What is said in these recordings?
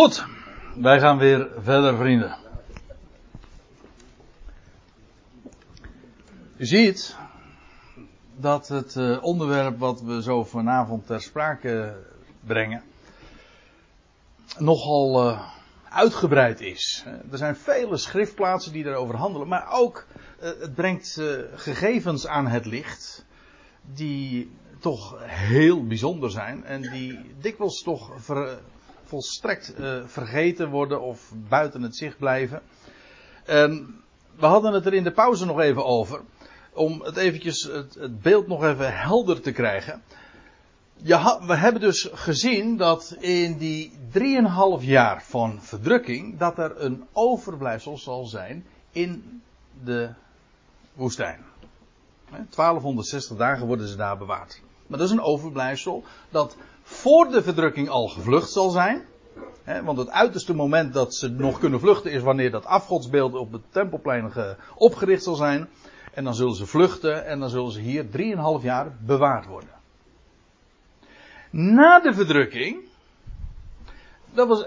Goed, wij gaan weer verder, vrienden. U ziet dat het eh, onderwerp wat we zo vanavond ter sprake brengen nogal uh, uitgebreid is. Er zijn vele schriftplaatsen die daarover handelen, maar ook het brengt gegevens aan het licht die toch heel bijzonder zijn en die dikwijls toch ver, volstrekt uh, vergeten worden of buiten het zicht blijven. En we hadden het er in de pauze nog even over. Om het eventjes het, beeld nog even helder te krijgen. We hebben dus gezien dat in die 3,5 jaar van verdrukking. dat er een overblijfsel zal zijn in de woestijn. 1260 dagen worden ze daar bewaard. Maar dat is een overblijfsel dat voor de verdrukking al gevlucht zal zijn. Want het uiterste moment dat ze nog kunnen vluchten is wanneer dat afgodsbeeld op het tempelplein opgericht zal zijn. En dan zullen ze vluchten en dan zullen ze hier 3,5 jaar bewaard worden. Na de verdrukking, dat was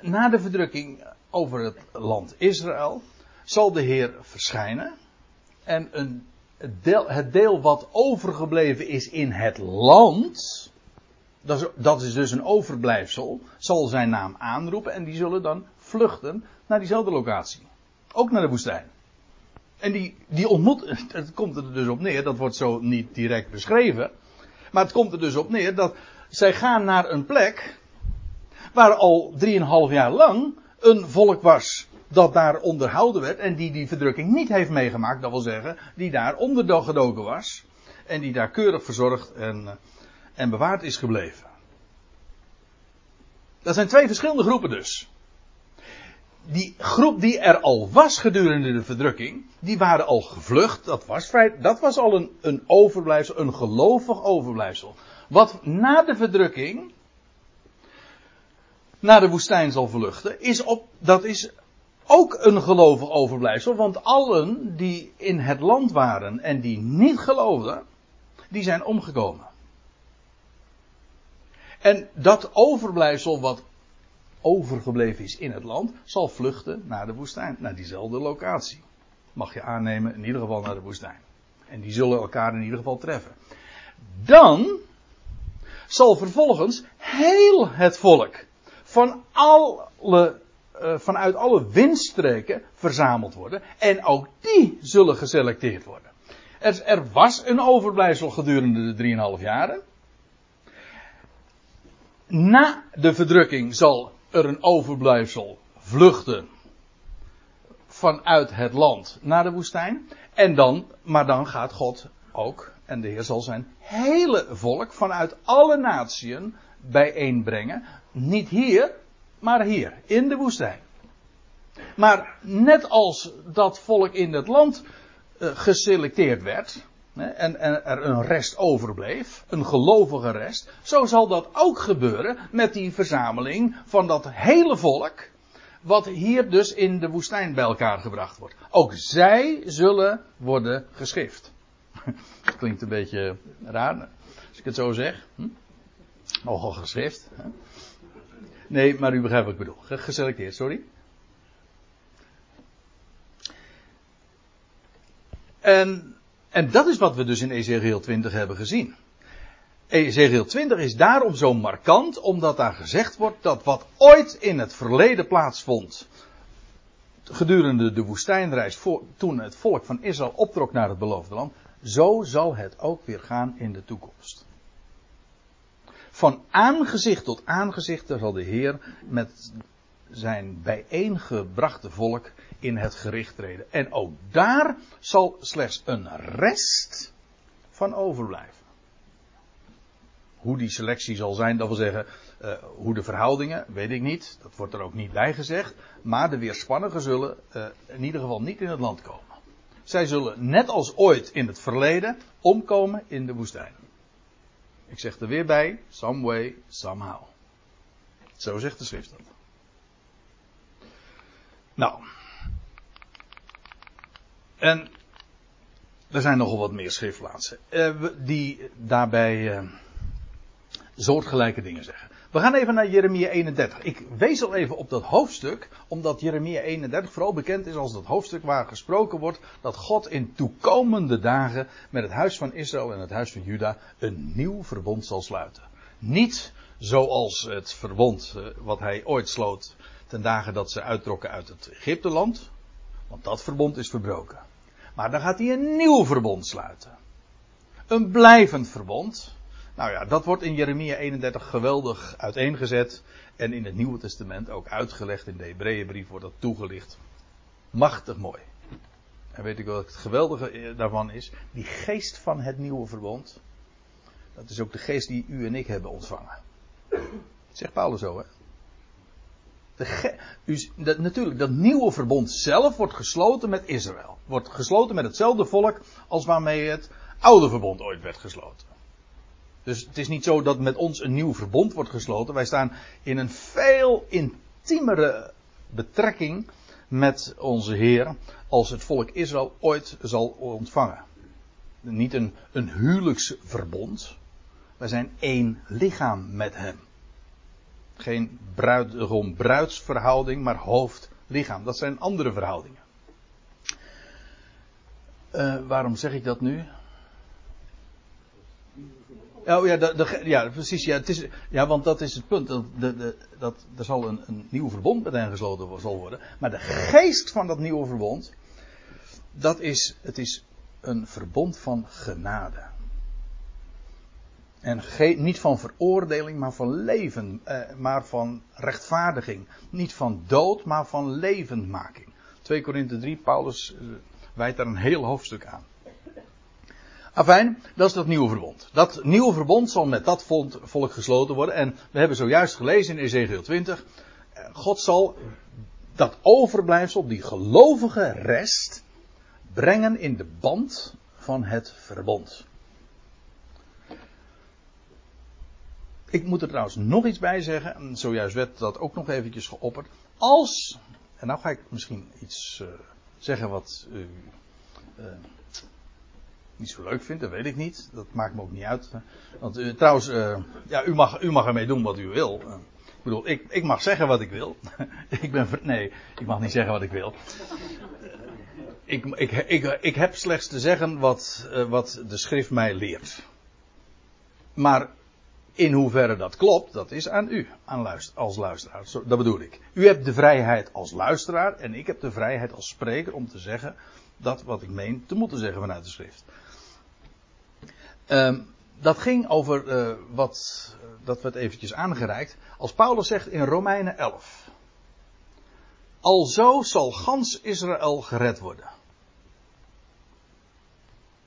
na de verdrukking over het land Israël, zal de Heer verschijnen. En een, het deel wat overgebleven is in het land, dat is, dus een overblijfsel, zal zijn naam aanroepen en die zullen dan vluchten naar diezelfde locatie. Ook naar de woestijn. En die, die ontmoet, het komt er dus op neer, dat wordt zo niet direct beschreven. Maar het komt er dus op neer dat zij gaan naar een plek waar al 3,5 jaar lang een volk was dat daar onderhouden werd en die die verdrukking niet heeft meegemaakt. Dat wil zeggen, die daar ondergedoken was en die daar keurig verzorgd en en bewaard is gebleven. Dat zijn twee verschillende groepen dus. Die groep die er al was gedurende de verdrukking, die waren al gevlucht. Dat was, vrij, dat was al een, een overblijfsel, een gelovig overblijfsel. Wat na de verdrukking naar de woestijn zal vluchten, is op, dat is ook een gelovig overblijfsel. Want allen die in het land waren en die niet geloofden, die zijn omgekomen. En dat overblijfsel wat overgebleven is in het land, zal vluchten naar de woestijn, naar diezelfde locatie. Mag je aannemen, in ieder geval naar de woestijn. En die zullen elkaar in ieder geval treffen. Dan zal vervolgens heel het volk van alle, uh, vanuit alle windstreken verzameld worden. En ook die zullen geselecteerd worden. Er, er was een overblijfsel gedurende de 3,5 jaren na de verdrukking zal er een overblijfsel vluchten vanuit het land naar de woestijn. En dan, maar dan gaat God ook, en de Heer zal zijn hele volk vanuit alle natieën bijeenbrengen. Niet hier, maar hier, in de woestijn. Maar net als dat volk in het land uh, geselecteerd werd, en, en er een rest overbleef, een gelovige rest, zo zal dat ook gebeuren met die verzameling van dat hele volk, wat hier dus in de woestijn bij elkaar gebracht wordt. Ook zij zullen worden geschift. Dat klinkt een beetje raar, als ik het zo zeg. Hm? Nogal geschrift. Hè? Nee, maar u begrijpt wat ik bedoel. Geselecteerd, sorry. En en dat is wat we dus in Ezekiel 20 hebben gezien. Ezekiel 20 is daarom zo markant, omdat daar gezegd wordt dat wat ooit in het verleden plaatsvond, gedurende de woestijnreis, voor, toen het volk van Israël optrok naar het beloofde land, zo zal het ook weer gaan in de toekomst. Van aangezicht tot aangezicht zal de Heer met zijn bijeengebrachte volk in het gericht treden. En ook daar zal slechts een rest van overblijven. Hoe die selectie zal zijn, dat wil zeggen, uh, hoe de verhoudingen, weet ik niet. Dat wordt er ook niet bij gezegd. Maar de weerspannigen zullen uh, in ieder geval niet in het land komen. Zij zullen net als ooit in het verleden omkomen in de woestijn. Ik zeg er weer bij, some way, somehow. Zo zegt de schrift dat. Nou, en er zijn nogal wat meer schriftplaatsen uh, die daarbij uh, soortgelijke dingen zeggen. We gaan even naar Jeremia 31. Ik wees al even op dat hoofdstuk, omdat Jeremia 31 vooral bekend is als dat hoofdstuk waar gesproken wordt dat God in toekomende dagen met het huis van Israël en het huis van Juda een nieuw verbond zal sluiten. Niet zoals het verbond eh, wat hij ooit sloot ten dagen dat ze uittrokken uit het Egypteland, want dat verbond is verbroken. Maar dan gaat hij een nieuw verbond sluiten. Een blijvend verbond. Nou ja, dat wordt in Jeremia 31 geweldig uiteengezet. En in het Nieuwe Testament ook uitgelegd. In de Hebreeënbrief wordt dat toegelicht. Machtig mooi. En weet ik wat het geweldige daarvan is? Die geest van het nieuwe verbond. Dat is ook de geest die u en ik hebben ontvangen. Zegt Paulus zo, hè? U, natuurlijk, dat nieuwe verbond zelf wordt gesloten met Israël. Wordt gesloten met hetzelfde volk als waarmee het oude verbond ooit werd gesloten. Dus het is niet zo dat met ons een nieuw verbond wordt gesloten. Wij staan in een veel intiemere betrekking met onze Heer als het volk Israël ooit zal ontvangen. Niet een, een huwelijksverbond. Wij zijn één lichaam met Hem. Geen bruidegom-bruidsverhouding, maar hoofd-lichaam. Dat zijn andere verhoudingen. Uh, waarom zeg ik dat nu? Oh ja, ja precies. Ja, het is, ja, want dat is het punt. Dat, de, dat er zal een, een nieuw verbond met hen gesloten zal worden. Maar de geest van dat nieuwe verbond. Dat is, het is een verbond van genade. En niet van veroordeling, maar van leven. Eh, maar van rechtvaardiging. Niet van dood, maar van levendmaking. 2 Korinthe 3, Paulus eh, wijdt daar een heel hoofdstuk aan. Afijn, dat is dat nieuwe verbond. Dat nieuwe verbond zal met dat volk gesloten worden. En we hebben zojuist gelezen in Ezekiel 20. Eh, God zal dat overblijfsel, die gelovige rest, brengen in de band van het verbond. Ik moet er trouwens nog iets bij zeggen. Zojuist werd dat ook nog eventjes geopperd. Als, en nou ga ik misschien iets uh, zeggen wat u uh, niet zo leuk vindt, dat weet ik niet. Dat maakt me ook niet uit. Want uh, trouwens, ja, u mag, u mag ermee doen wat u wil. ik bedoel, ik, ik mag zeggen wat ik wil. ik ben, nee, ik mag niet zeggen wat ik wil. ik, ik, ik, ik heb slechts te zeggen wat, wat de schrift mij leert. Maar in hoeverre dat klopt, dat is aan u aan luister, als luisteraar. Dat bedoel ik. U hebt de vrijheid als luisteraar en ik heb de vrijheid als spreker om te zeggen dat wat ik meen te moeten zeggen vanuit de schrift. Um, dat ging over uh, wat, dat werd eventjes aangereikt. Als Paulus zegt in Romeinen 11. Alzo zal gans Israël gered worden.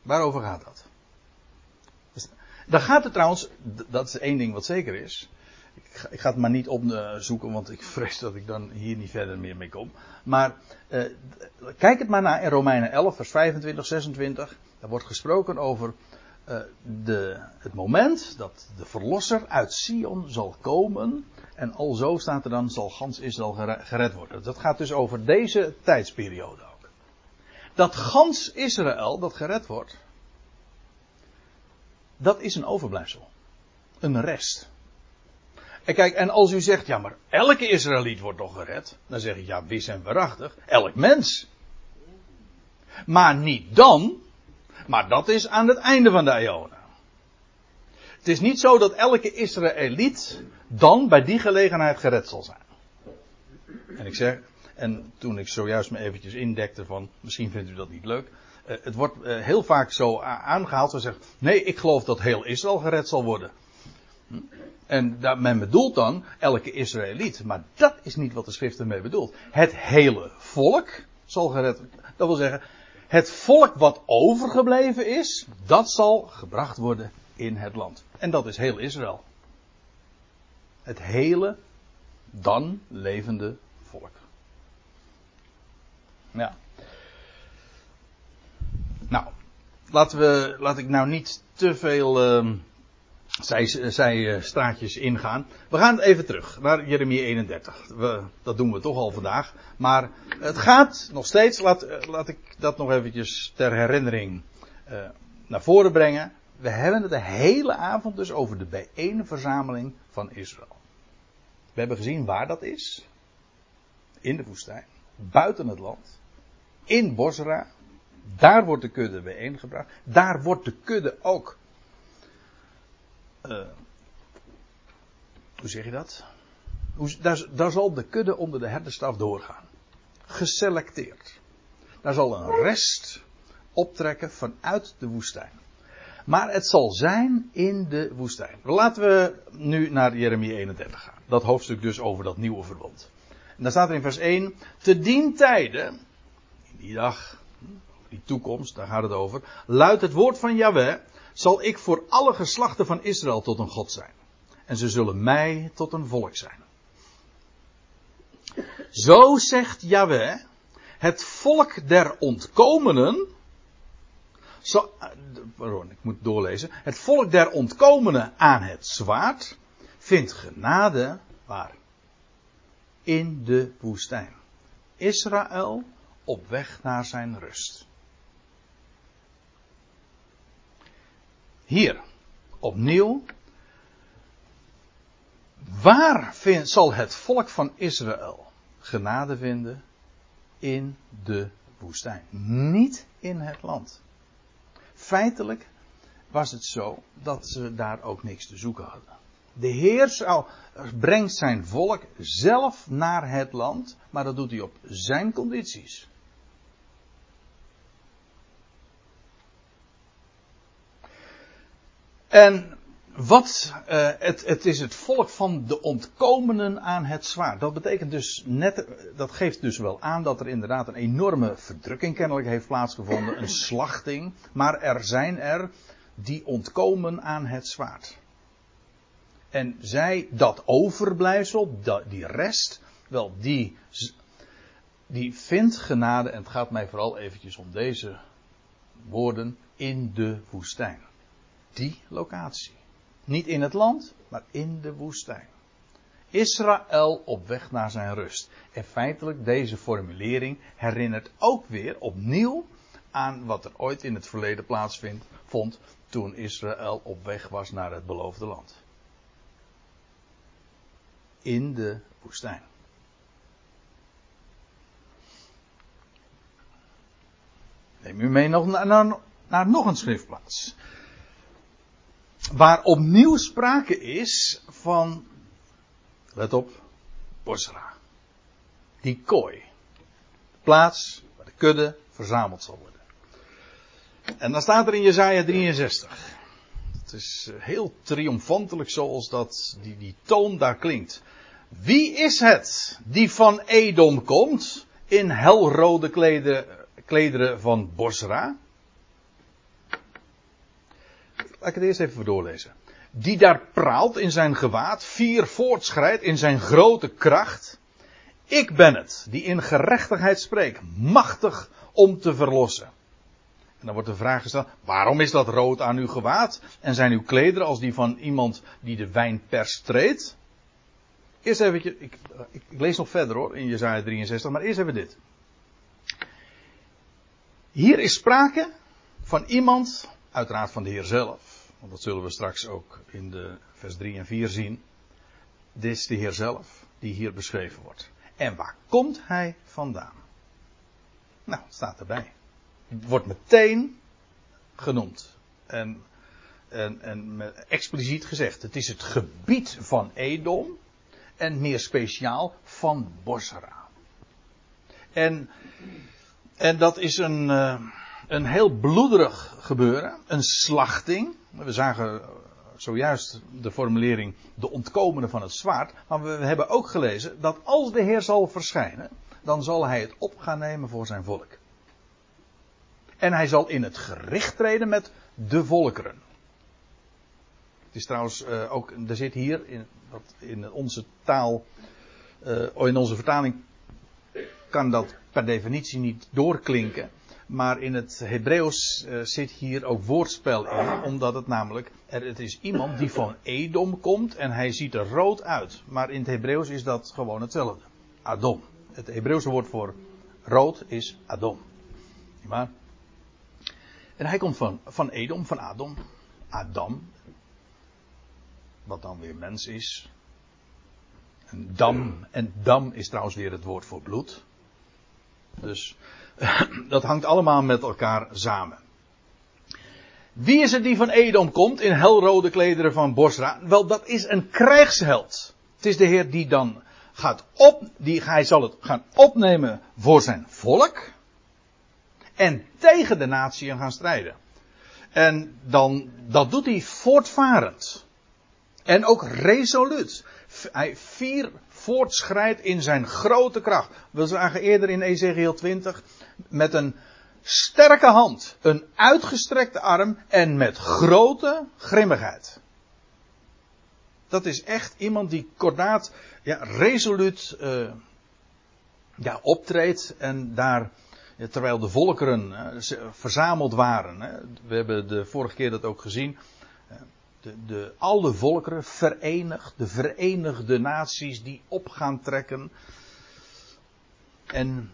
Waarover gaat dat? Dan gaat het trouwens, dat is één ding wat zeker is. Ik ga, ik ga het maar niet opzoeken, want ik vrees dat ik dan hier niet verder meer mee kom. Maar eh, kijk het maar naar in Romeinen 11, vers 25, 26. Daar wordt gesproken over uh, de, het moment dat de verlosser uit Sion zal komen. En alzo staat er dan, zal gans Israël gered worden. Dat gaat dus over deze tijdsperiode ook. Dat gans Israël dat gered wordt dat is een overblijfsel. Een rest. En kijk, en als u zegt, ja maar elke Israëliet wordt toch gered? Dan zeg ik, ja wis en waarachtig, elk mens. Maar niet dan, maar dat is aan het einde van de eonen. Het is niet zo dat elke Israëliet dan bij die gelegenheid gered zal zijn. En ik zeg, en toen ik zojuist me eventjes indekte van, misschien vindt u dat niet leuk. Eh, het wordt eh, heel vaak zo aangehaald. Ze zegt, nee, ik geloof dat heel Israël gered zal worden. En dat men bedoelt dan elke Israëliet. Maar dat is niet wat de schrift ermee bedoelt. Het hele volk zal gered worden. Dat wil zeggen, het volk wat overgebleven is, dat zal gebracht worden in het land. En dat is heel Israël. Het hele, dan levende volk. Ja. Nou, laten we, laat ik nou niet te veel uh, zij, zij straatjes ingaan. We gaan even terug naar Jeremia 31. We, dat doen we toch al vandaag. Maar het gaat nog steeds, laat, laat ik dat nog eventjes ter herinnering uh, naar voren brengen. We hebben het de hele avond dus over de bijeenverzameling van Israël. We hebben gezien waar dat is. In de woestijn. Buiten het land. In Bosra. Daar wordt de kudde bijeengebracht. Daar wordt de kudde ook. Uh, hoe zeg je dat? Hoe, daar, daar zal de kudde onder de herderstaf doorgaan. Geselecteerd. Daar zal een rest optrekken vanuit de woestijn. Maar het zal zijn in de woestijn. Laten we nu naar Jeremia 31 gaan. Dat hoofdstuk dus over dat nieuwe verbond. En daar staat er in vers 1. Te dien tijde, in die dag, die toekomst, daar gaat het over. Luidt het woord van Yahweh, zal ik voor alle geslachten van Israël tot een God zijn. En ze zullen mij tot een volk zijn. Zo zegt Yahweh, het volk der ontkomenen, zo, pardon, ik moet doorlezen. Het volk der ontkomenen aan het zwaard vindt genade waar? In de woestijn. Israël op weg naar zijn rust. Hier, opnieuw. Waar vind, zal het volk van Israël genade vinden? In de woestijn. Niet in het land. Feitelijk was het zo dat ze daar ook niks te zoeken hadden. De Heer zou, brengt zijn volk zelf naar het land, maar dat doet hij op zijn condities. En wat, uh, het, het is het volk van de ontkomenen aan het zwaard. Dat betekent dus net, dat geeft dus wel aan dat er inderdaad een enorme verdrukking kennelijk heeft plaatsgevonden, een slachting. Maar er zijn er die ontkomen aan het zwaard. En zij, dat overblijfsel, die rest, wel, die, die vindt genade, en het gaat mij vooral eventjes om deze woorden, in de woestijn. Die locatie. Niet in het land, maar in de woestijn. Israël op weg naar zijn rust. En feitelijk, deze formulering herinnert ook weer opnieuw aan wat er ooit in het verleden plaatsvindt, vond toen Israël op weg was naar het beloofde land. In de woestijn. Neem u mee nog naar, naar, naar nog een schriftplaats waar opnieuw sprake is van, let op, Bosra. Die kooi. De plaats waar de kudde verzameld zal worden. En dan staat er in Jezaja 63. Het is eh, heel triomfantelijk zoals dat, die, die toon daar klinkt. Wie is het die van Edom komt in helrode klederen van Bosra? Laat ik het eerst even doorlezen. Die daar praalt in zijn gewaad, vier voortschrijdt in zijn grote kracht. Ik ben het, die in gerechtigheid spreekt, machtig om te verlossen. En dan wordt de vraag gesteld, waarom is dat rood aan uw gewaad? En zijn uw klederen als die van iemand die de wijnpers treedt? Eerst even, ik, ik, ik, lees nog verder hoor, in Jezaja 63, maar eerst even dit. Hier is sprake van iemand, uiteraard van de Heer zelf, want dat zullen we straks ook in de vers 3 en 4 zien. Dit is de Heer zelf die hier beschreven wordt. En waar komt hij vandaan? Nou, staat erbij. Wordt meteen genoemd. En, en, en expliciet gezegd. Het is het gebied van Edom. En meer speciaal van Bosra. En, en dat is een, eh, een heel bloederig gebeuren. Een slachting. We zagen zojuist de formulering de ontkomende van het zwaard. Maar we hebben ook gelezen dat als de Heer zal verschijnen, dan zal hij het op gaan nemen voor zijn volk. En hij zal in het gericht treden met de volkeren. Het is trouwens uh, ook, er zit hier in, in onze taal, uh, in onze vertaling kan dat per definitie niet doorklinken. Maar in het Hebreeuws uh, zit hier ook woordspel in, omdat het namelijk, er, het is iemand die van Edom komt en hij ziet er rood uit. Maar in het Hebreeuws is dat gewoon hetzelfde. Adom. Het Hebreeuwse woord voor rood is Adom. Maar, en hij komt van, van Edom, van Adom. Adam. Wat dan weer mens is. Een dam. En dam is trouwens weer het woord voor bloed. Dus dat hangt allemaal met elkaar samen. Wie is het die van Edom komt in helrode klederen van Bosra? Wel, dat is een krijgsheld. Het is de Heer die dan gaat op, die, hij zal het gaan opnemen voor zijn volk. En tegen de natieën gaan strijden. En dan, dat doet hij voortvarend. En ook resoluut. Hij vier voortschrijdt in zijn grote kracht. We zagen eerder in Ezekiel 20 met een sterke hand, een uitgestrekte arm en met grote grimmigheid. Dat is echt iemand die kordaat, ja, resoluut uh, ja, optreedt en daar, terwijl de volkeren uh, verzameld waren. We hebben de vorige keer dat ook gezien. De, de, alle volkeren verenigd, de verenigde naties die op gaan trekken. En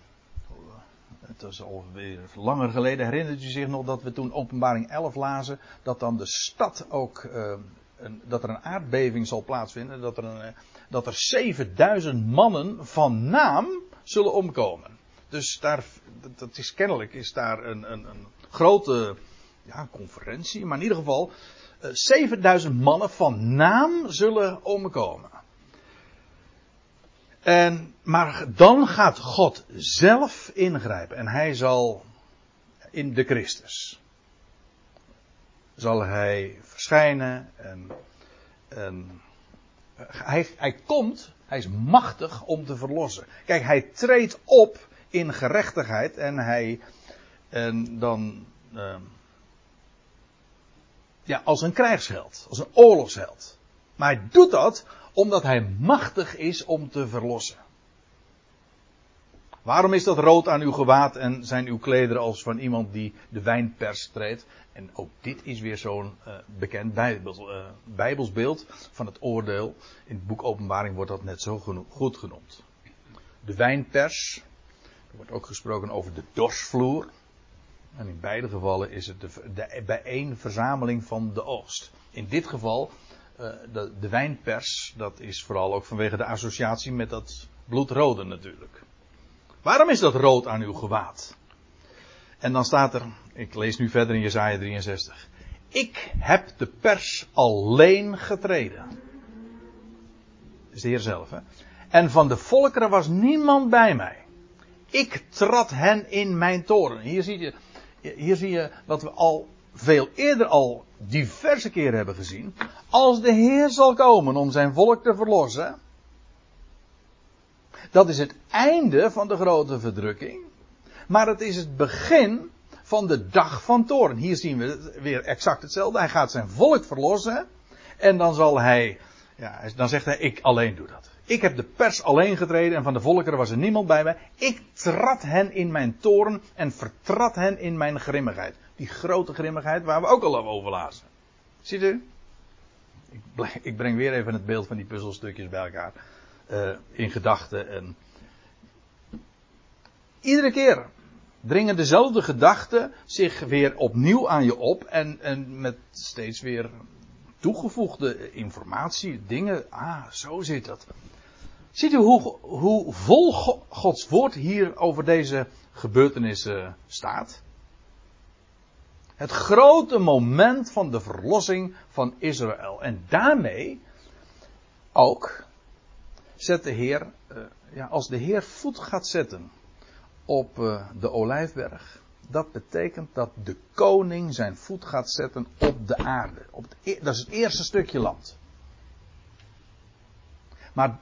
het was alweer langer geleden, herinnert u zich nog dat we toen openbaring 11 lazen, dat dan de stad ook, uh, een, dat er een aardbeving zal plaatsvinden, dat er, een, dat er 7000 mannen van naam zullen omkomen. Dus daar, dat is kennelijk, is daar een, een, een grote ja, conferentie, maar in ieder geval, 7000 mannen van naam zullen omkomen. En, maar dan gaat God zelf ingrijpen en hij zal in de Christus. Zal hij verschijnen en, en hij, hij komt, hij is machtig om te verlossen. Kijk, hij treedt op in gerechtigheid en hij, en dan, uh, ja, als een krijgsheld, als een oorlogsheld. Maar hij doet dat omdat hij machtig is om te verlossen. Waarom is dat rood aan uw gewaad en zijn uw klederen als van iemand die de wijnpers treedt? En ook dit is weer zo'n uh, bekend uh, bijbelsbeeld van het oordeel. In het boek Openbaring wordt dat net zo goed genoemd. De wijnpers, er wordt ook gesproken over de dorsvloer. En in beide gevallen is het de, de bijeenverzameling van de oogst. In dit geval uh, de, de, wijnpers, dat is vooral ook vanwege de associatie met dat bloedrode natuurlijk. Waarom is dat rood aan uw gewaad? En dan staat er, ik lees nu verder in Jesaja 63. Ik heb de pers alleen getreden. Dat is de Heer zelf, hè? En van de volkeren was niemand bij mij. Ik trad hen in mijn toren. Hier zie je, hier zie je wat we al veel eerder al diverse keren hebben gezien. Als de Heer zal komen om zijn volk te verlossen. Dat is het einde van de grote verdrukking. Maar het is het begin van de dag van toren. Hier zien we weer exact hetzelfde. Hij gaat zijn volk verlossen. En dan zal hij, ja, dan zegt hij, ik alleen doe dat. Ik heb de pers alleen getreden en van de volkeren was er niemand bij mij. Ik trad hen in mijn toren en vertrad hen in mijn grimmigheid. Die grote grimmigheid waar we ook al over lazen. Ziet u? Ik breng weer even het beeld van die puzzelstukjes bij elkaar. Uh, in gedachten. En iedere keer dringen dezelfde gedachten zich weer opnieuw aan je op. En, en met steeds weer toegevoegde informatie, dingen. Ah, zo zit dat. Ziet u hoe, hoe vol Gods woord hier over deze gebeurtenissen staat? Het grote moment van de verlossing van Israël. En daarmee ook zet de Heer, uh, ja, als de Heer voet gaat zetten op uh, de Olijfberg, dat betekent dat de koning zijn voet gaat zetten op de aarde. Op e-, dat is het eerste stukje land. Maar,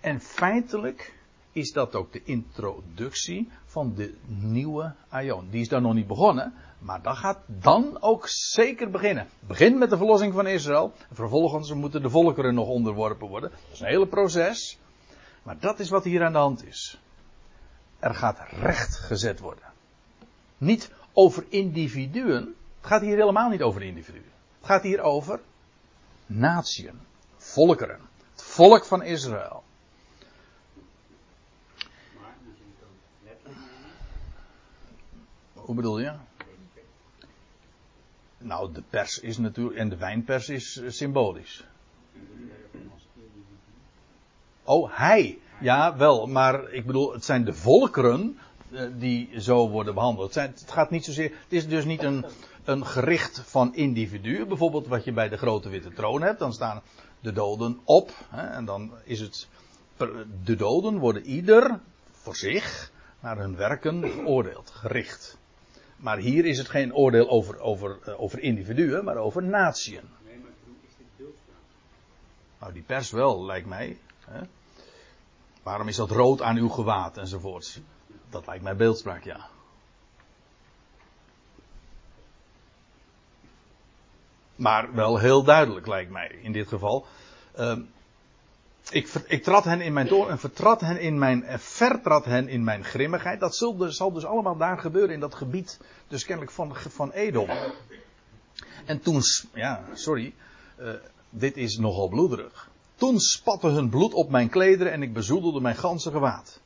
en feitelijk is dat ook de introductie van de nieuwe Aion. Die is dan nog niet begonnen, maar dat gaat dan ook zeker beginnen. Begin met de verlossing van Israël. Vervolgens moeten de volkeren nog onderworpen worden. Dat is een hele proces. Maar dat is wat hier aan de hand is. Er gaat recht gezet worden. Niet over individuen. Het gaat hier helemaal niet over individuen. Het gaat hier over natieën, volkeren. Het volk van Israël. Hoe bedoel je? Nou, de pers is natuurlijk. En de wijnpers is symbolisch. Oh, hij. Ja, wel, maar ik bedoel, het zijn de volkeren eh, die zo worden behandeld. Het, gaat niet zozeer. Het is dus niet een, een gericht van individuen. Bijvoorbeeld wat je bij de grote witte troon hebt. Dan staan de doden op. Hè, en dan is het. De doden worden ieder voor zich naar hun werken geoordeeld, gericht. Maar hier is het geen oordeel over, over, eh, over individuen, maar over natieën. Nee, maar is dit beeldspraak? Nou, die pers wel, lijkt mij. Hè? Waarom is dat rood aan uw gewaad enzovoorts? Dat lijkt mij beeldspraak, ja. Maar wel heel duidelijk, lijkt mij in dit geval. Uh, ik, ik trad hen in mijn toren en vertrad hen in mijn, vertrad hen in mijn grimmigheid. Dat zal dus, zal dus allemaal daar gebeuren in dat gebied, dus kennelijk van, van Edom. En toen, ja, sorry, uh, dit is nogal bloederig. Toen spatte hun bloed op mijn klederen en ik bezoedelde mijn ganse gewaad.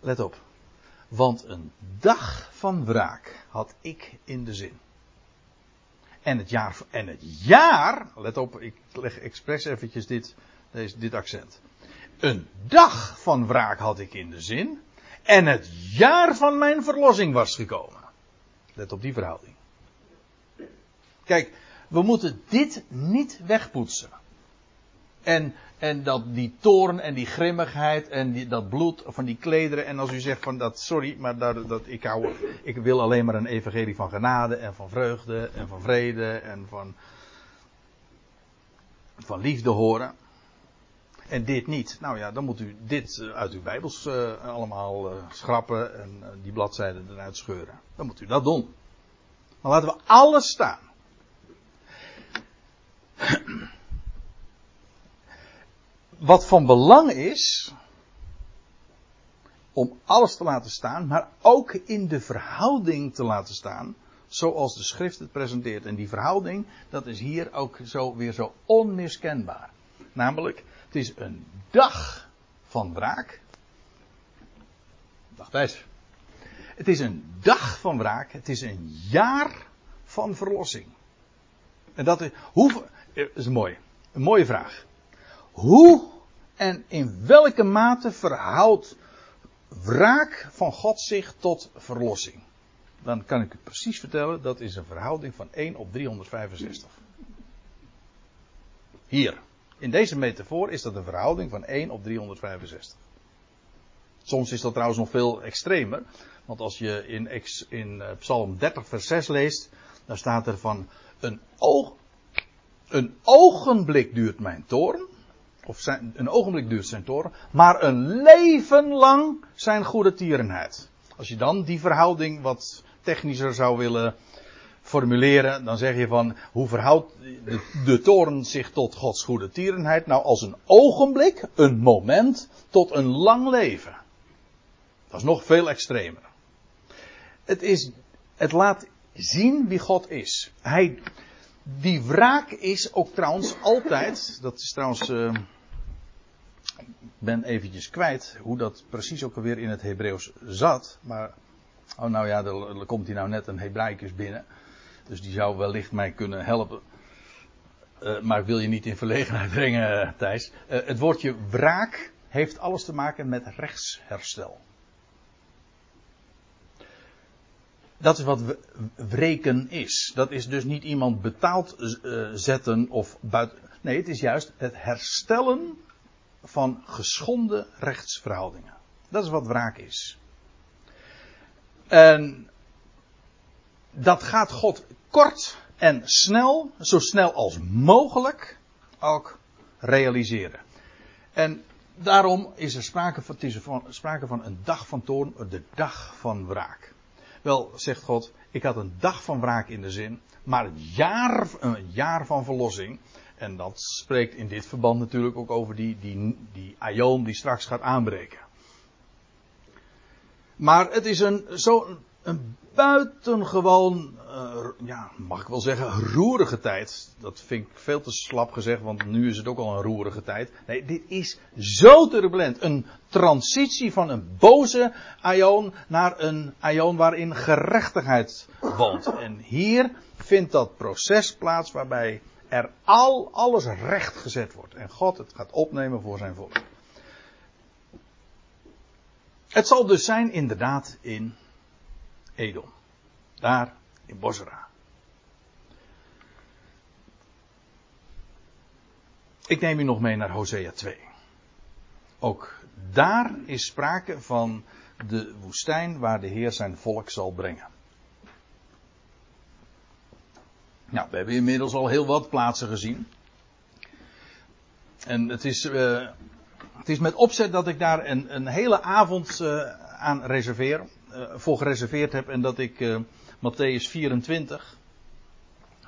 Let op. Want een dag van wraak had ik in de zin. En het jaar, en het jaar, let op, ik leg expres eventjes dit, deze, dit accent. Een dag van wraak had ik in de zin. En het jaar van mijn verlossing was gekomen. Let op die verhouding. Kijk, we moeten dit niet wegpoetsen. En, en dat die toorn en die grimmigheid en dat bloed van die klederen. En als u zegt van dat, sorry, maar dat, ik, hou, ik wil alleen maar een evangelie van genade en van vreugde en van vrede en van, van liefde horen. En dit niet. Nou ja, dan moet u dit eh, uit uw Bijbels uh, allemaal uh, schrappen en die bladzijden eruit scheuren. Dan moet u dat doen. Maar laten we alles staan. Wat van belang is, om alles te laten staan, maar ook in de verhouding te laten staan, zoals de schrift het presenteert. En die verhouding, dat is hier ook zo, weer zo onmiskenbaar. Namelijk, het is een dag van wraak. Eens. Het is een dag van wraak. Het is een jaar van verlossing. En dat is, hoe, is mooi. Een mooie vraag. Hoe en in welke mate verhoudt wraak van God zich tot verlossing? Dan kan ik u precies vertellen, dat is een verhouding van 1 op 365. Hier, in deze metafoor is dat een verhouding van 1 op 365. Soms is dat trouwens nog veel extremer. Want als je in, in eh, Psalm 30 vers 6 leest, dan staat er van een, oog, een ogenblik duurt mijn toorn of zijn, een ogenblik duurt zijn toren, maar een leven lang zijn goede tierenheid. Als je dan die verhouding wat technischer zou willen formuleren, dan zeg je van hoe verhoudt de, de toren zich tot Gods goede tierenheid? Nou, als een ogenblik, een moment, tot een lang leven. Dat is nog veel extremer. Het, is, het laat zien wie God is. Hij, die wraak is ook trouwens altijd, dat is trouwens, uh, ben eventjes kwijt hoe dat precies ook alweer in het Hebreeuws zat. Maar, oh nou ja, er, komt hier nou net een Hebraicus binnen. Dus die zou wellicht mij kunnen helpen. Uh, maar ik wil je niet in verlegenheid brengen, Thijs. Uh, het woordje wraak heeft alles te maken met rechtsherstel. Dat is wat wreken is. Dat is dus niet iemand betaald uh, zetten of buiten. Nee, het is juist het herstellen van geschonden rechtsverhoudingen. Dat is wat wraak is. En dat gaat God kort en snel, zo snel als mogelijk, ook realiseren. En daarom is er sprake van, sprake van een dag van toorn, de dag van wraak. Wel, zegt God, ik had een dag van wraak in de zin, maar het jaar, een jaar van verlossing. En dat spreekt in dit verband natuurlijk ook over die, die, die aion die straks gaat aanbreken. Maar het is een, zo een buitengewoon, uh, ja, mag ik wel zeggen, roerige tijd. Dat vind ik veel te slap gezegd, want nu is het ook al een roerige tijd. Nee, dit is zo turbulent. Een transitie van een boze aion naar een aion waarin gerechtigheid woont. En hier vindt dat proces plaats waarbij er al alles recht gezet wordt. En God het gaat opnemen voor zijn volk. Het zal dus zijn inderdaad in Edom. Daar in Bosra. Ik neem u nog mee naar Hosea 2. Ook daar is sprake van de woestijn waar de Heer zijn volk zal brengen. Nou, we hebben inmiddels al heel wat plaatsen gezien. En het is, uh, het is met opzet dat ik daar een, een hele avond uh, aan reserveer, uh, voor gereserveerd heb. En dat ik Matthäus 24,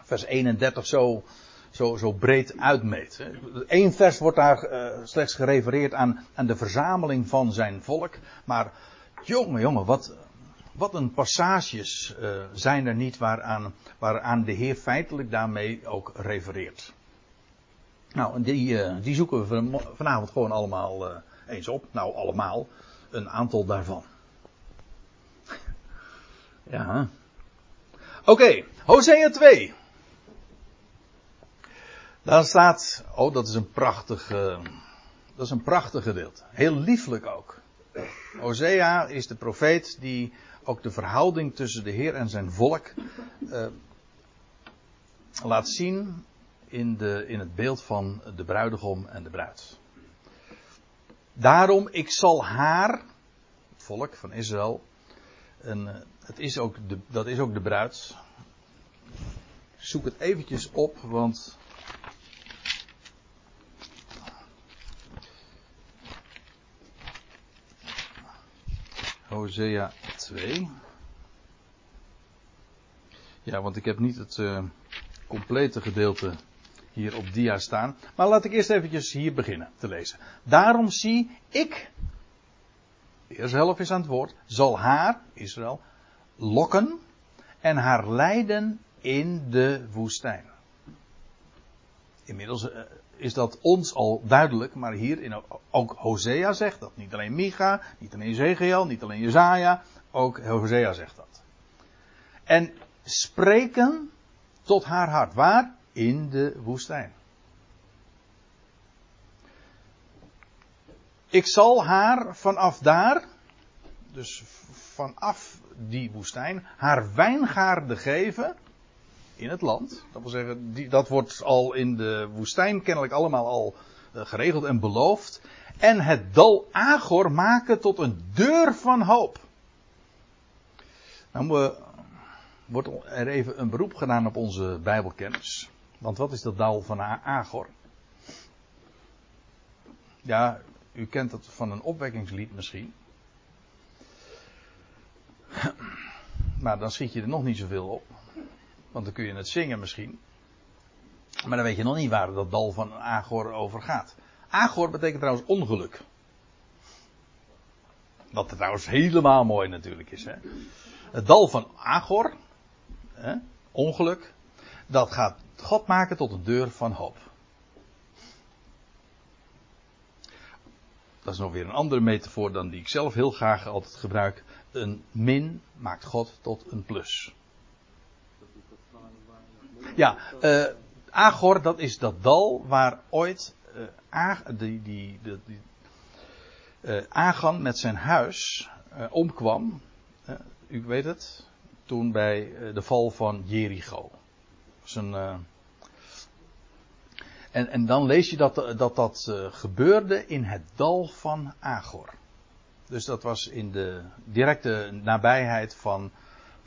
vers 31 zo, zo, zo breed uitmeet. Eén vers wordt daar slechts gerefereerd aan, aan de verzameling van zijn volk. Maar jongen, jongen, wat, wat een passages uh, zijn er niet waaraan, waaraan de Heer feitelijk daarmee ook refereert. Nou, die, uh, die zoeken we vanavond gewoon allemaal uh, eens op. Nou, allemaal. Een aantal daarvan. ja. Oké, Hosea 2. Daar staat, oh dat is een prachtig, dat is een prachtig gedeelte. Heel lieflijk ook. Hosea is de profeet die ook de verhouding tussen de Heer en zijn volk uh, laat zien in, de, in het beeld van de bruidegom en de bruid. Daarom, ik zal haar, het volk van Israël, en het is ook de, dat is ook de bruid. zoek het eventjes op, want Hosea 2. Ja, want ik heb niet het uh, complete gedeelte hier op dia staan. Maar laat ik eerst eventjes hier beginnen te lezen. Daarom zie ik, de Heer zelf is aan het woord, zal haar, Israël, lokken en haar leiden in de woestijn. Inmiddels uh, is dat ons al duidelijk, maar hier in, ook Hosea zegt dat. Niet alleen Micha, niet alleen Ezekiel, niet alleen Jezaja, ook Hosea zegt dat. En spreken tot haar hart. Waar? In de woestijn. Ik zal haar vanaf daar, dus vanaf die woestijn, haar wijngaarden geven in het land. Dat wil zeggen, die, dat wordt al in de woestijn kennelijk allemaal al uh, geregeld en beloofd. En het dal Agor maken tot een deur van hoop. Nou we, wordt er even een beroep gedaan op onze Bijbelkennis. Want wat is dat dal van Agor? Ja, u kent het van een opwekkingslied misschien. Maar dan schiet je er nog niet zoveel op. Want dan kun je het zingen misschien. Maar dan weet je nog niet waar dat dal van Agor over gaat. Agor betekent trouwens ongeluk. Wat trouwens helemaal mooi natuurlijk is. Hè? Het dal van Agor, hè, ongeluk, dat gaat God maken tot een deur van hoop. Dat is nog weer een andere metafoor dan die ik zelf heel graag altijd gebruik. Een min maakt God tot een plus. Ja, uh, Agor, dat is dat dal waar ooit uh, die, die, die, uh, Agan met zijn huis omkwam. u weet het, toen bij de val van Jericho. En, en dan lees je dat dat, dat gebeurde in het dal van Agor. Dus dat was in de directe nabijheid van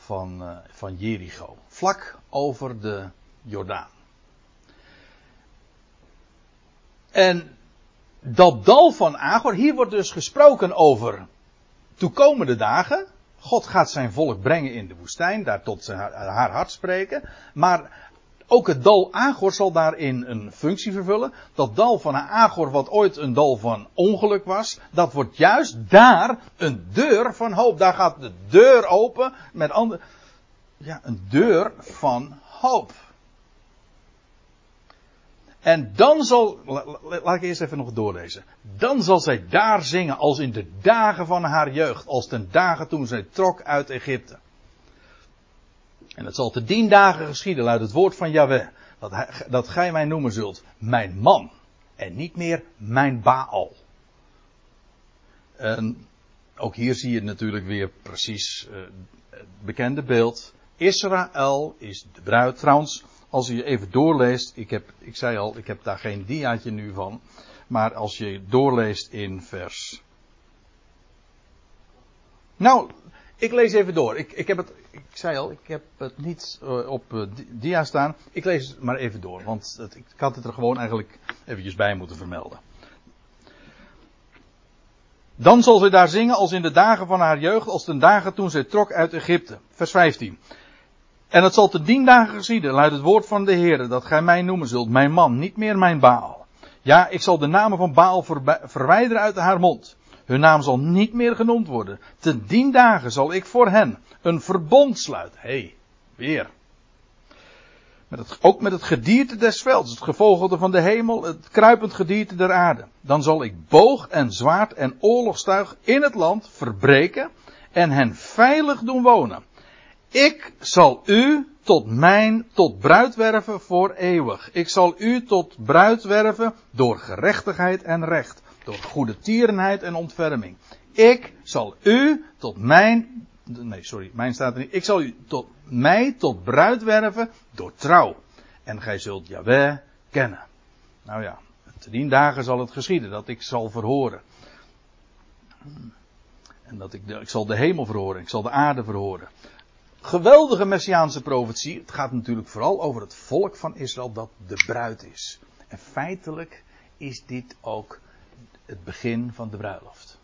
van, uh, van Jericho. Vlak over de Jordaan. En dat dal van Agor, hier wordt dus gesproken over toekomende dagen. God gaat zijn volk brengen in de woestijn, daar tot zijn, haar hart spreken. Maar ook het dal Agor zal daarin een functie vervullen. Dat dal van Agor, wat ooit een dal van ongeluk was, dat wordt juist daar een deur van hoop. Daar gaat de deur open. Met andere, ja, een deur van hoop. En dan zal, laat ik eerst even nog doorlezen. Dan zal zij daar zingen als in de dagen van haar jeugd, als ten dagen toen zij trok uit Egypte. En het zal te dien dagen geschieden, luidt het woord van Yahweh, dat, dat gij mij noemen zult mijn man en niet meer mijn Baal. En ook hier zie je natuurlijk weer precies uh, het bekende beeld. Israël is de bruid. Trouwens, als je even doorleest, ik, heb, ik zei al, ik heb daar geen diaatje nu van. Maar als je doorleest in vers. Nou, ik lees even door. Ik, ik heb het, ik zei al, ik heb het niet uh, op uh, dia staan. Ik lees het maar even door, want ik had het er gewoon eigenlijk eventjes bij moeten vermelden. Dan zal zij daar zingen als in de dagen van haar jeugd, als de dagen toen zij trok uit Egypte. Vers 15. En het zal te dien dagen geschieden, luidt het woord van de Heer, dat gij mij noemen zult, mijn man, niet meer mijn Baal. Ja, ik zal de namen van Baal verwijderen uit haar mond. Hun naam zal niet meer genoemd worden. Te dien dagen zal ik voor hen een verbond sluiten. Hé, hey, weer. Met het, ook met het gedierte des velds, het gevogelde van de hemel, het kruipend gedierte der aarde. Dan zal ik boog en zwaard en oorlogstuig in het land verbreken en hen veilig doen wonen. Ik zal u tot mijn, tot bruid werven voor eeuwig. Ik zal u tot bruid werven door gerechtigheid en recht. Door goede tierenheid en ontferming. Ik zal u tot mijn, nee sorry, mijn staat er niet. Ik zal u tot mij tot bruid werven door trouw. En gij zult Jahweh kennen. Nou ja, te dien dagen zal het geschieden dat ik zal verhoren. En dat ik, de, ik zal de hemel verhoren, ik zal de aarde verhoren. Geweldige messiaanse profetie. Het gaat natuurlijk vooral over het volk van Israël dat de bruid is. En feitelijk is dit ook het begin van de bruiloft.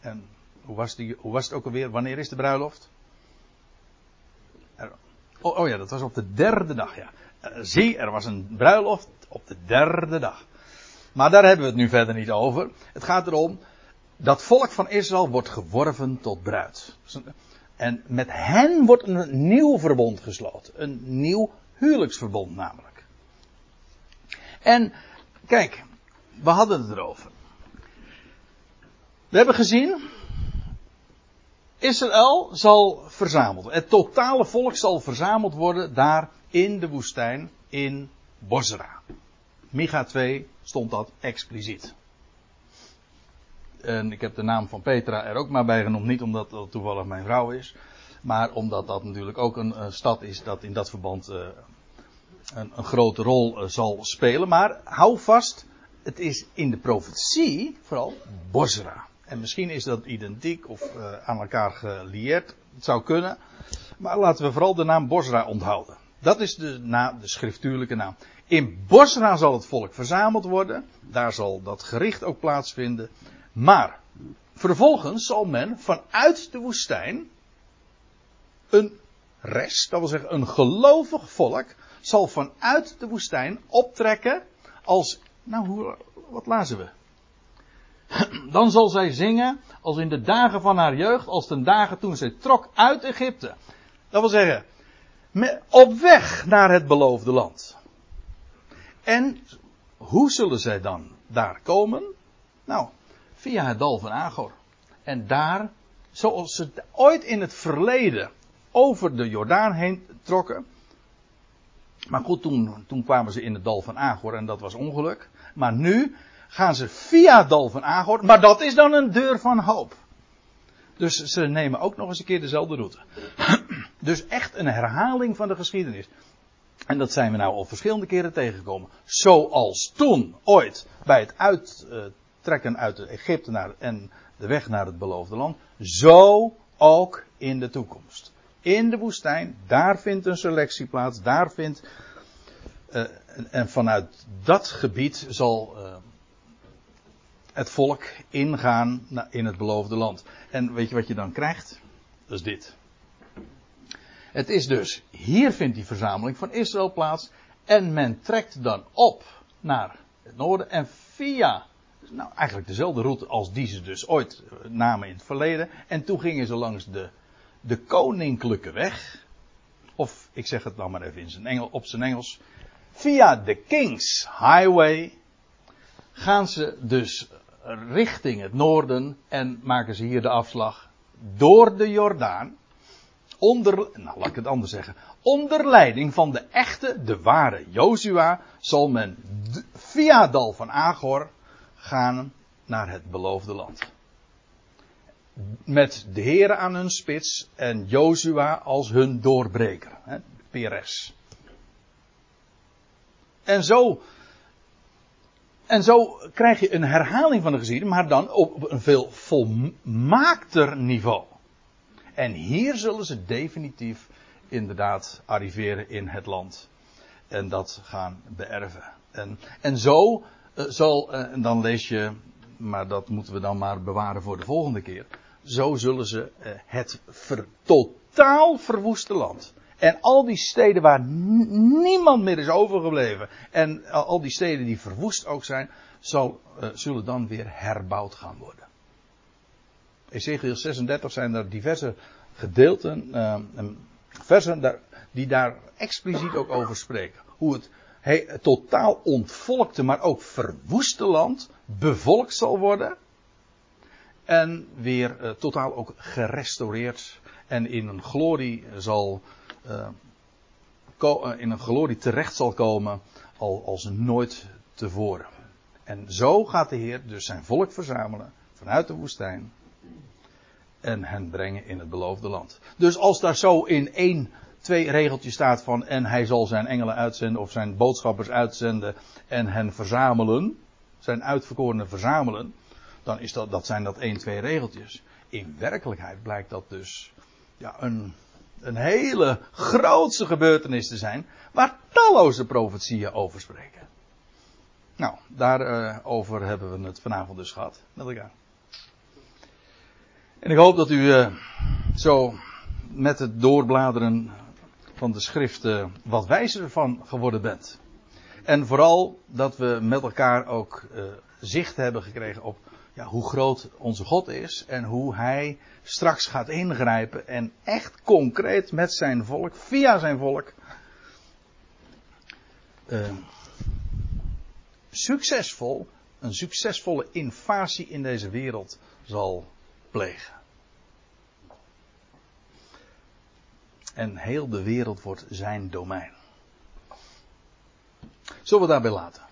En hoe was, die, was het ook alweer? Wanneer is de bruiloft? Oh, oh, ja, dat was op de derde dag, ja. Uh, zie, er was een bruiloft op de derde dag. Maar daar hebben we het nu verder niet over. Het gaat erom, dat volk van Israël wordt geworven tot bruid. En met hen wordt een nieuw verbond gesloten. Een nieuw huwelijksverbond namelijk. En Kijk, we hadden het erover. We hebben gezien, Israël zal verzameld. Het totale volk zal verzameld worden daar in de woestijn in Bosra. Micha 2 stond dat expliciet. En ik heb de naam van Petra er ook maar bij genoemd. Niet omdat dat toevallig mijn vrouw is. Maar omdat dat natuurlijk ook een, stad is dat in dat verband uh, een, grote rol uh, zal spelen. Maar hou vast, het is in de profetie vooral Bosra. En misschien is dat identiek of uh, aan elkaar gelieerd. Het zou kunnen. Maar laten we vooral de naam Bosra onthouden. Dat is de, de schriftuurlijke naam. In Bosra zal het volk verzameld worden. Daar zal dat gericht ook plaatsvinden. Maar vervolgens zal men vanuit de woestijn een rest, dat wil zeggen een gelovig volk, zal vanuit de woestijn optrekken als, nou, hoe, wat lazen we? Dan zal zij zingen als in de dagen van haar jeugd, als de dagen toen zij trok uit Egypte. Dat wil zeggen, op weg naar het beloofde land. En hoe zullen zij dan daar komen? Nou, via het dal van Agor. En daar, zoals ze ooit in het verleden over de Jordaan heen trokken, maar goed, toen, toen kwamen ze in het dal van Agor en dat was ongeluk. Maar nu gaan ze via het dal van Agor, maar dat is dan een deur van hoop. Dus ze nemen ook nog eens een keer dezelfde route. Dus echt een herhaling van de geschiedenis. En dat zijn we nou al verschillende keren tegengekomen. Zoals toen, ooit, bij het uittrekken uit Egypte naar, en de weg naar het beloofde land. Zo ook in de toekomst in de woestijn. Daar vindt een selectie plaats. Daar vindt. Uh, en vanuit dat gebied zal uh, het volk ingaan in het beloofde land. En weet je wat je dan krijgt? Dat is dit. Het is dus, hier vindt die verzameling van Israël plaats. En men trekt dan op naar het noorden. En via, nou eigenlijk dezelfde route als die ze dus ooit eh, namen in het verleden. En toen gingen ze langs de de koninklijke weg. Of ik zeg het dan maar even in zijn Engel, op zijn Engels. Via de King's Highway gaan ze dus richting het noorden en maken ze hier de afslag door de Jordaan. onder, nou laat ik het anders zeggen, onder leiding van de echte, de ware Jozua zal men via Dal van Agor gaan naar het beloofde land. Met de heren aan hun spits en Jozua als hun doorbreker, hè. En zo, en zo krijg je een herhaling van de geschiedenis, maar dan op een veel volmaakter niveau. En hier zullen ze definitief inderdaad arriveren in het land. En dat gaan beërven. En, en zo uh, zal, uh, en dan lees je, maar dat moeten we dan maar bewaren voor de volgende keer. Zo zullen ze uh, het ver, totaal verwoeste land. En al die steden waar niemand meer is overgebleven. En al die steden die verwoest ook zijn, zal, zullen dan weer herbouwd gaan worden. Ezekiel 36 zijn er diverse gedeelten, uh, versen daar, die daar expliciet ook over spreken. Hoe het he, totaal ontvolkte, maar ook verwoeste land bevolkt zal worden. En weer totaal ook gerestaureerd en in een glorie zal, uh, in een glorie terecht zal komen al als nooit tevoren. En zo gaat de Heer dus zijn volk verzamelen vanuit de woestijn en hen brengen in het beloofde land. Dus als daar zo in één, twee regeltjes staat van en hij zal zijn engelen uitzenden of zijn boodschappers uitzenden en hen verzamelen, zijn uitverkorenen verzamelen, dan is dat, dat zijn dat één, twee regeltjes. In werkelijkheid blijkt dat dus ja, een, een hele grootse gebeurtenis te zijn waar talloze profetieën over spreken. Nou, daarover uh, hebben we het vanavond dus gehad met elkaar. En ik hoop dat u uh, zo met het doorbladeren van de schrift uh, wat wijzer van geworden bent. En vooral dat we met elkaar ook uh, zicht hebben gekregen op hoe groot onze God is en hoe Hij straks gaat ingrijpen en echt concreet met zijn volk, via zijn volk, succesvol, een succesvolle invasie in deze wereld zal plegen. En heel de wereld wordt zijn domein. Zullen we daarbij laten?